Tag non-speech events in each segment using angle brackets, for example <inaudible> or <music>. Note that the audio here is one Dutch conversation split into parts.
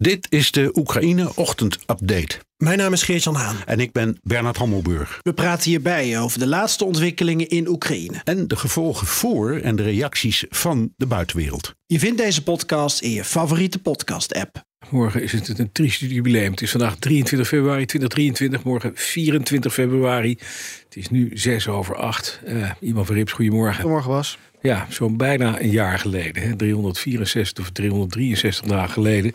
Dit is de Oekraïne Ochtend Update. Mijn naam is Geert-Jan Haan. En ik ben Bernard Hammelburg. We praten hierbij over de laatste ontwikkelingen in Oekraïne. En de gevolgen voor en de reacties van de buitenwereld. Je vindt deze podcast in je favoriete podcast-app. Morgen is het een triest jubileum. Het is vandaag 23 februari 2023, morgen 24 februari. Het is nu 6 over 8. Uh, iemand van Rips, goedemorgen. Goedemorgen, Bas. Ja, zo'n bijna een jaar geleden, hè, 364 of 363 dagen geleden.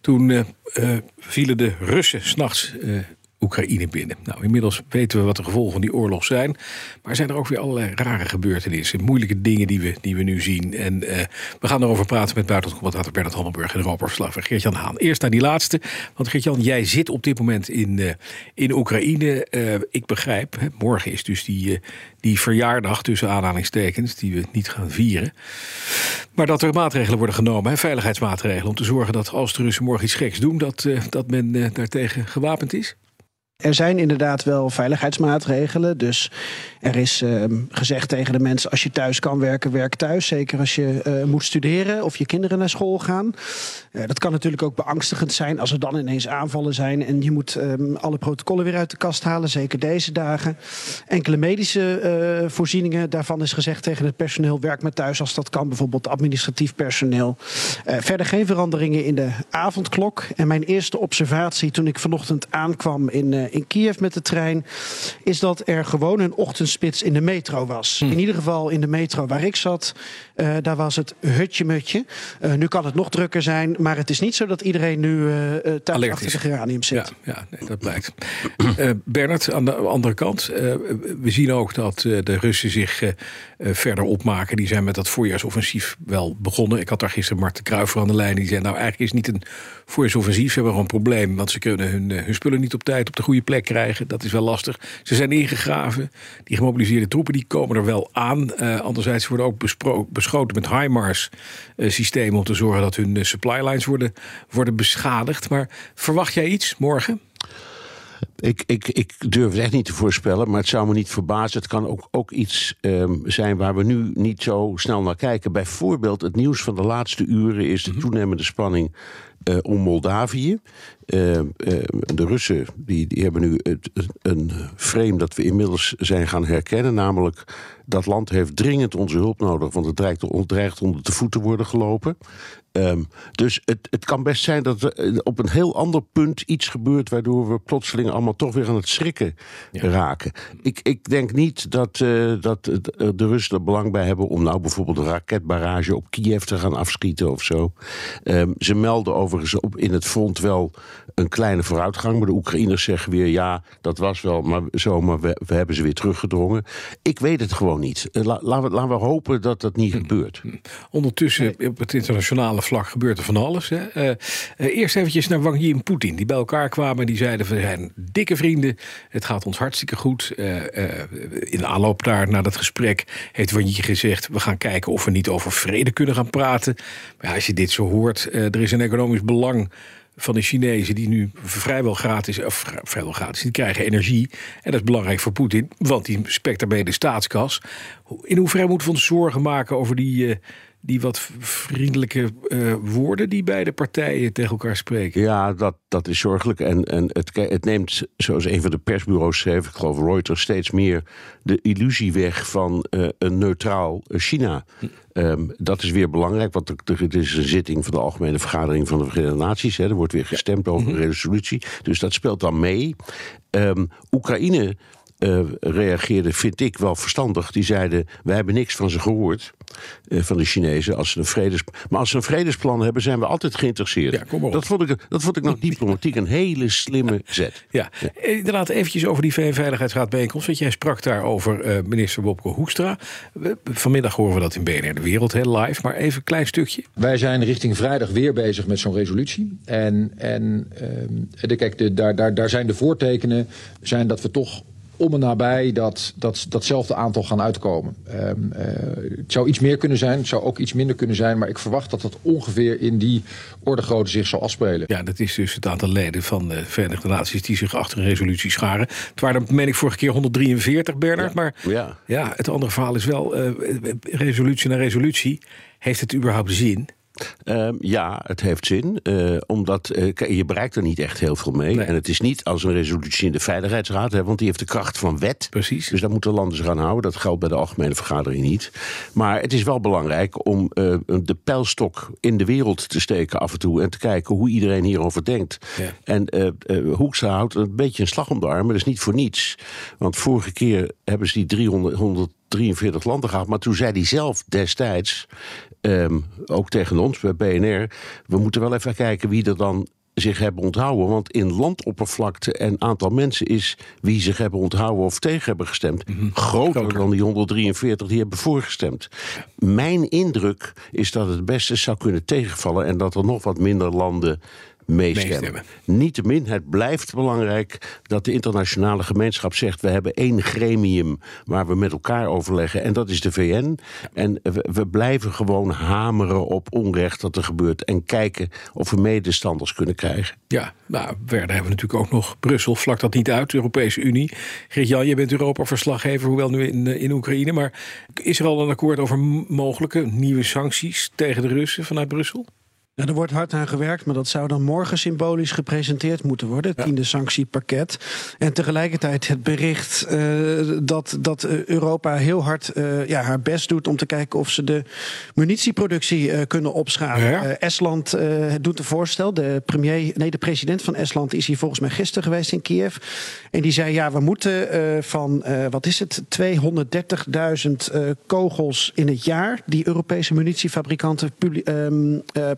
Toen uh, uh, vielen de Russen s'nachts uh, Oekraïne binnen. Nou, inmiddels weten we wat de gevolgen van die oorlog zijn. Maar zijn er ook weer allerlei rare gebeurtenissen, moeilijke dingen die we, die we nu zien. En uh, we gaan erover praten met buitenlandcommentator Bernard Hammelburg en Europa-verslagver Geert-Jan Haan. Eerst naar die laatste, want Geert-Jan, jij zit op dit moment in, uh, in Oekraïne. Uh, ik begrijp, morgen is dus die, die verjaardag tussen aanhalingstekens, die we niet gaan vieren. Maar dat er maatregelen worden genomen, hè, veiligheidsmaatregelen, om te zorgen dat als de Russen morgen iets geks doen, dat, dat men daartegen gewapend is? Er zijn inderdaad wel veiligheidsmaatregelen. Dus er is uh, gezegd tegen de mensen: als je thuis kan werken, werk thuis. Zeker als je uh, moet studeren of je kinderen naar school gaan. Dat kan natuurlijk ook beangstigend zijn als er dan ineens aanvallen zijn. En je moet um, alle protocollen weer uit de kast halen. Zeker deze dagen. Enkele medische voorzieningen. Daarvan is gezegd tegen het personeel: werk maar thuis als dat kan. Bijvoorbeeld administratief personeel. verder geen veranderingen in de avondklok. En mijn eerste observatie toen ik vanochtend aankwam in in Kiev met de trein, is dat er gewoon een ochtendspits in de metro was. Hm. In ieder geval in de metro waar ik zat, uh, daar was het hutje-mutje. Uh, nu kan het nog drukker zijn, maar het is niet zo dat iedereen nu uh, thuis achter de geranium zit. Ja, ja nee, dat blijkt. <clears throat> Bernard, aan de andere kant, we zien ook dat de Russen zich verder opmaken. Die zijn met dat voorjaarsoffensief wel begonnen. Ik had daar gisteren Marten Kruijver aan de lijn. Die zei, nou eigenlijk is het niet een voorjaarsoffensief. Ze hebben gewoon een probleem, want ze kunnen hun, hun spullen niet op tijd op de goede plek krijgen. Dat is wel lastig. Ze zijn ingegraven. Die gemobiliseerde troepen die komen er wel aan. Uh, anderzijds worden ook beschoten met HIMARS uh, systemen... om te zorgen dat hun uh, supply lines worden, worden beschadigd. Maar verwacht jij iets morgen? Ik, ik, ik durf het echt niet te voorspellen, maar het zou me niet verbazen. Het kan ook, ook iets um, zijn waar we nu niet zo snel naar kijken. Bijvoorbeeld het nieuws van de laatste uren is de mhm. toenemende spanning uh, om Moldavië. Uh, uh, de Russen die, die hebben nu het, een frame dat we inmiddels zijn gaan herkennen. Namelijk, dat land heeft dringend onze hulp nodig, want het dreigt, het dreigt onder de voeten te worden gelopen. Um, dus het, het kan best zijn dat er op een heel ander punt iets gebeurt... waardoor we plotseling allemaal toch weer aan het schrikken ja. raken. Ik, ik denk niet dat, uh, dat de Russen er belang bij hebben... om nou bijvoorbeeld een raketbarrage op Kiev te gaan afschieten of zo. Um, ze melden overigens op in het front wel een kleine vooruitgang... maar de Oekraïners zeggen weer ja, dat was wel maar zo... maar we, we hebben ze weer teruggedrongen. Ik weet het gewoon niet. La, laten, we, laten we hopen dat dat niet hm. gebeurt. Ondertussen op het internationale vlak gebeurt er van alles. Hè. Uh, uh, eerst eventjes naar Wang Yi en Poetin. Die bij elkaar kwamen. Die zeiden we zijn dikke vrienden. Het gaat ons hartstikke goed. Uh, in de aanloop daar naar dat gesprek heeft Wang Yi gezegd... we gaan kijken of we niet over vrede kunnen gaan praten. Maar als je dit zo hoort, er is een economisch belang van de Chinezen die nu vrijwel gratis, of vrijwel gratis, die krijgen energie. En dat is belangrijk voor Poetin, want die spekt daarmee de staatskas. In hoeverre moeten we ons zorgen maken over die, uh, die wat vriendelijke uh, woorden die beide partijen tegen elkaar spreken? Ja, dat, dat is zorgelijk. En, en het, het neemt, zoals een van de persbureaus schreef, ik geloof Reuters, steeds meer de illusie weg van uh, een neutraal China. Hm. Um, dat is weer belangrijk, want er, is een zitting van de Algemene Vergadering van de Verenigde Naties. Hè, er wordt weer gestemd over een mhm. resolutie. Dus dat speelt dan mee. Um, Oekraïne uh, reageerde, vind ik wel verstandig. Die zeiden: Wij hebben niks van ze gehoord. Uh, van de Chinezen. Als ze een vredes... Maar als ze een vredesplan hebben, zijn we altijd geïnteresseerd. Ja, kom op. Dat, vond ik, dat vond ik nog <laughs> diplomatiek een hele slimme zet. Ja, ja. Eh, inderdaad, eventjes over die VN-veiligheidsraad bijeenkomst. Want jij sprak daar over uh, minister Wopke Hoekstra. Vanmiddag horen we dat in BNR De Wereld, heel live. Maar even een klein stukje. Wij zijn richting vrijdag weer bezig met zo'n resolutie. En, en uh, kijk, de, daar, daar, daar zijn de voortekenen zijn dat we toch om en nabij dat, dat, datzelfde aantal gaan uitkomen. Ehm, eh, het zou iets meer kunnen zijn, het zou ook iets minder kunnen zijn, maar ik verwacht dat dat ongeveer in die orde grootte zich zal afspelen. Ja, dat is dus het aantal leden van de Verenigde Naties die zich achter een resolutie scharen. Het waren, meen ik, vorige keer 143, Bernard. Maar Ja. ja, het andere verhaal is wel, eh, resolutie na resolutie, heeft het überhaupt zin? Ehm, ja, het heeft zin. eh, omdat eh, je bereikt er niet echt heel veel mee. Nee. En het is niet als een resolutie in de Veiligheidsraad, hè, want die heeft de kracht van wet. Precies. Dus daar moeten landen zich aan houden. Dat geldt bij de Algemene Vergadering niet. Maar het is wel belangrijk om eh, de pijlstok in de wereld te steken af en toe. En te kijken hoe iedereen hierover denkt. Ja. En Hoekstra houdt een beetje een slag om de arm. Maar dat is niet voor niets. Want vorige keer hebben ze die 300, 143 landen gehad. Maar toen zei hij zelf destijds, ehm, ook tegen ons bij BNR... we moeten wel even kijken wie er dan zich hebben onthouden. Want in landoppervlakte en aantal mensen is wie zich hebben onthouden of tegen hebben gestemd... groter, Groter. dan die 143 die hebben voorgestemd. Mijn indruk is dat het beste zou kunnen tegenvallen... en dat er nog wat minder landen meestemmen. Meestemmen. Niettemin, het blijft belangrijk dat de internationale gemeenschap zegt... we hebben één gremium waar we met elkaar overleggen en dat is de VN. En we, we blijven gewoon hameren op onrecht dat er gebeurt... en kijken of we medestanders kunnen krijgen. Ja, nou, verder hebben we natuurlijk ook nog Brussel. Vlak dat niet uit, de Europese Unie. Geert-Jan, je bent Europa-verslaggever, hoewel nu in, eh, in Oekraïne. Maar is er al een akkoord over mogelijke nieuwe sancties tegen de Russen vanuit Brussel? Ja, er wordt hard aan gewerkt, maar dat zou dan morgen symbolisch gepresenteerd moeten worden. Het tiende sanctiepakket. En tegelijkertijd het bericht eh, dat, dat eh, Europa heel hard eh, ja, haar best doet om te kijken of ze de munitieproductie kunnen opschalen. Ja. Estland doet een voorstel. De, premier, nee, de president van Estland is hier volgens mij gisteren geweest in Kiev. En die zei: ja, we moeten van wat is het? 230.000 eh, kogels in het jaar die Europese munitiefabrikanten ehm, eh,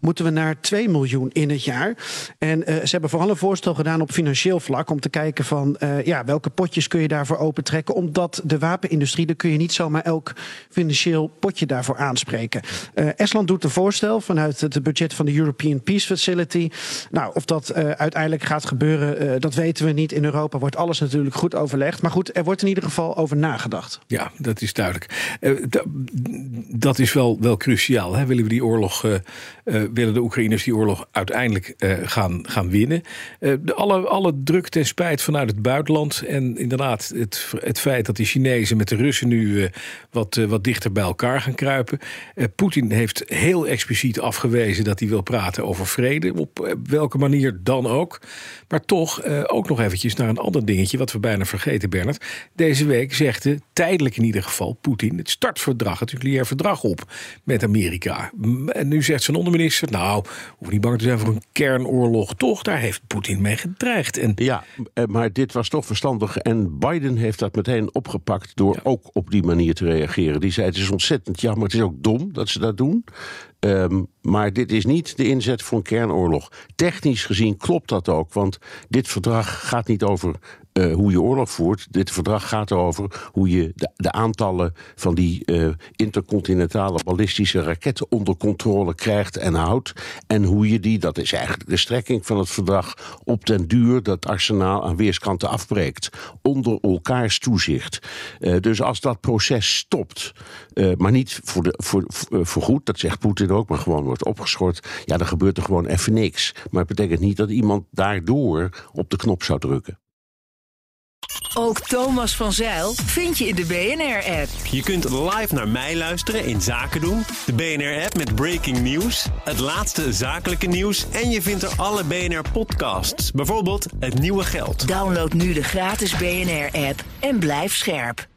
moeten we naar 2 miljoen in het jaar. En eh, ze hebben vooral een voorstel gedaan op financieel vlak om te kijken van eh, ja, welke potjes kun je daarvoor opentrekken. Omdat de wapenindustrie, daar kun je niet zomaar elk financieel potje daarvoor aanspreken. Eh, Estland doet een voorstel vanuit het budget van de European Peace Facility. Nou, of dat uiteindelijk gaat gebeuren, dat weten we niet. In Europa wordt alles natuurlijk goed overlegd. Maar goed, er wordt in ieder geval over nagedacht. Ja, dat is duidelijk. Da- dat is wel, wel cruciaal. Hè? Willen we die oorlog, willen de Oekraïners die oorlog uiteindelijk eh, gaan, gaan winnen? Eh, de, alle, alle druk ten spijt vanuit het buitenland. En inderdaad, het, het feit dat die Chinezen met de Russen nu eh, wat, eh, wat dichter bij elkaar gaan kruipen. Eh, Poetin heeft heel expliciet afgewezen dat hij wil praten over vrede. Op eh, welke manier dan ook. Maar toch eh, ook nog eventjes naar een ander dingetje, wat we bijna vergeten, Bernard. Deze week zegde tijdelijk in ieder geval Poetin het startverdrag, het nucleair verdrag op met Amerika. En nu zegt zijn onderminister, nou, hoef niet bang te zijn voor een kernoorlog. Toch, daar heeft Poetin mee gedreigd. En Ja, eh, maar dit was toch verstandig. En Biden heeft dat meteen opgepakt door ook op die manier te reageren. Die zei: Het is ontzettend jammer, het is ook dom dat ze dat doen. Ehm, maar dit is niet de inzet voor een kernoorlog. Technisch gezien klopt dat ook, want dit verdrag gaat niet over eh, hoe je oorlog voert. Dit verdrag gaat erover hoe je de, de aantallen van die eh, intercontinentale ballistische raketten onder controle krijgt en houdt. En hoe je die, dat is eigenlijk de strekking van het verdrag, op den duur dat arsenaal aan weerskanten afbreekt. Onder elkaars toezicht. Eh, dus als dat proces stopt, maar niet voor, de, voor, voor, voor goed, dat zegt Poetin ook, maar gewoon wordt opgeschort. Ja, dan gebeurt er gewoon even niks. Maar het betekent niet dat iemand daardoor op de knop zou drukken. Ook Thomas van Zeil vind je in de BNR-app. Je kunt live naar mij luisteren in Zaken doen, de BNR-app met breaking news, het laatste zakelijke nieuws en je vindt er alle BNR-podcasts, bijvoorbeeld Het Nieuwe Geld. Download nu de gratis BNR-app en blijf scherp.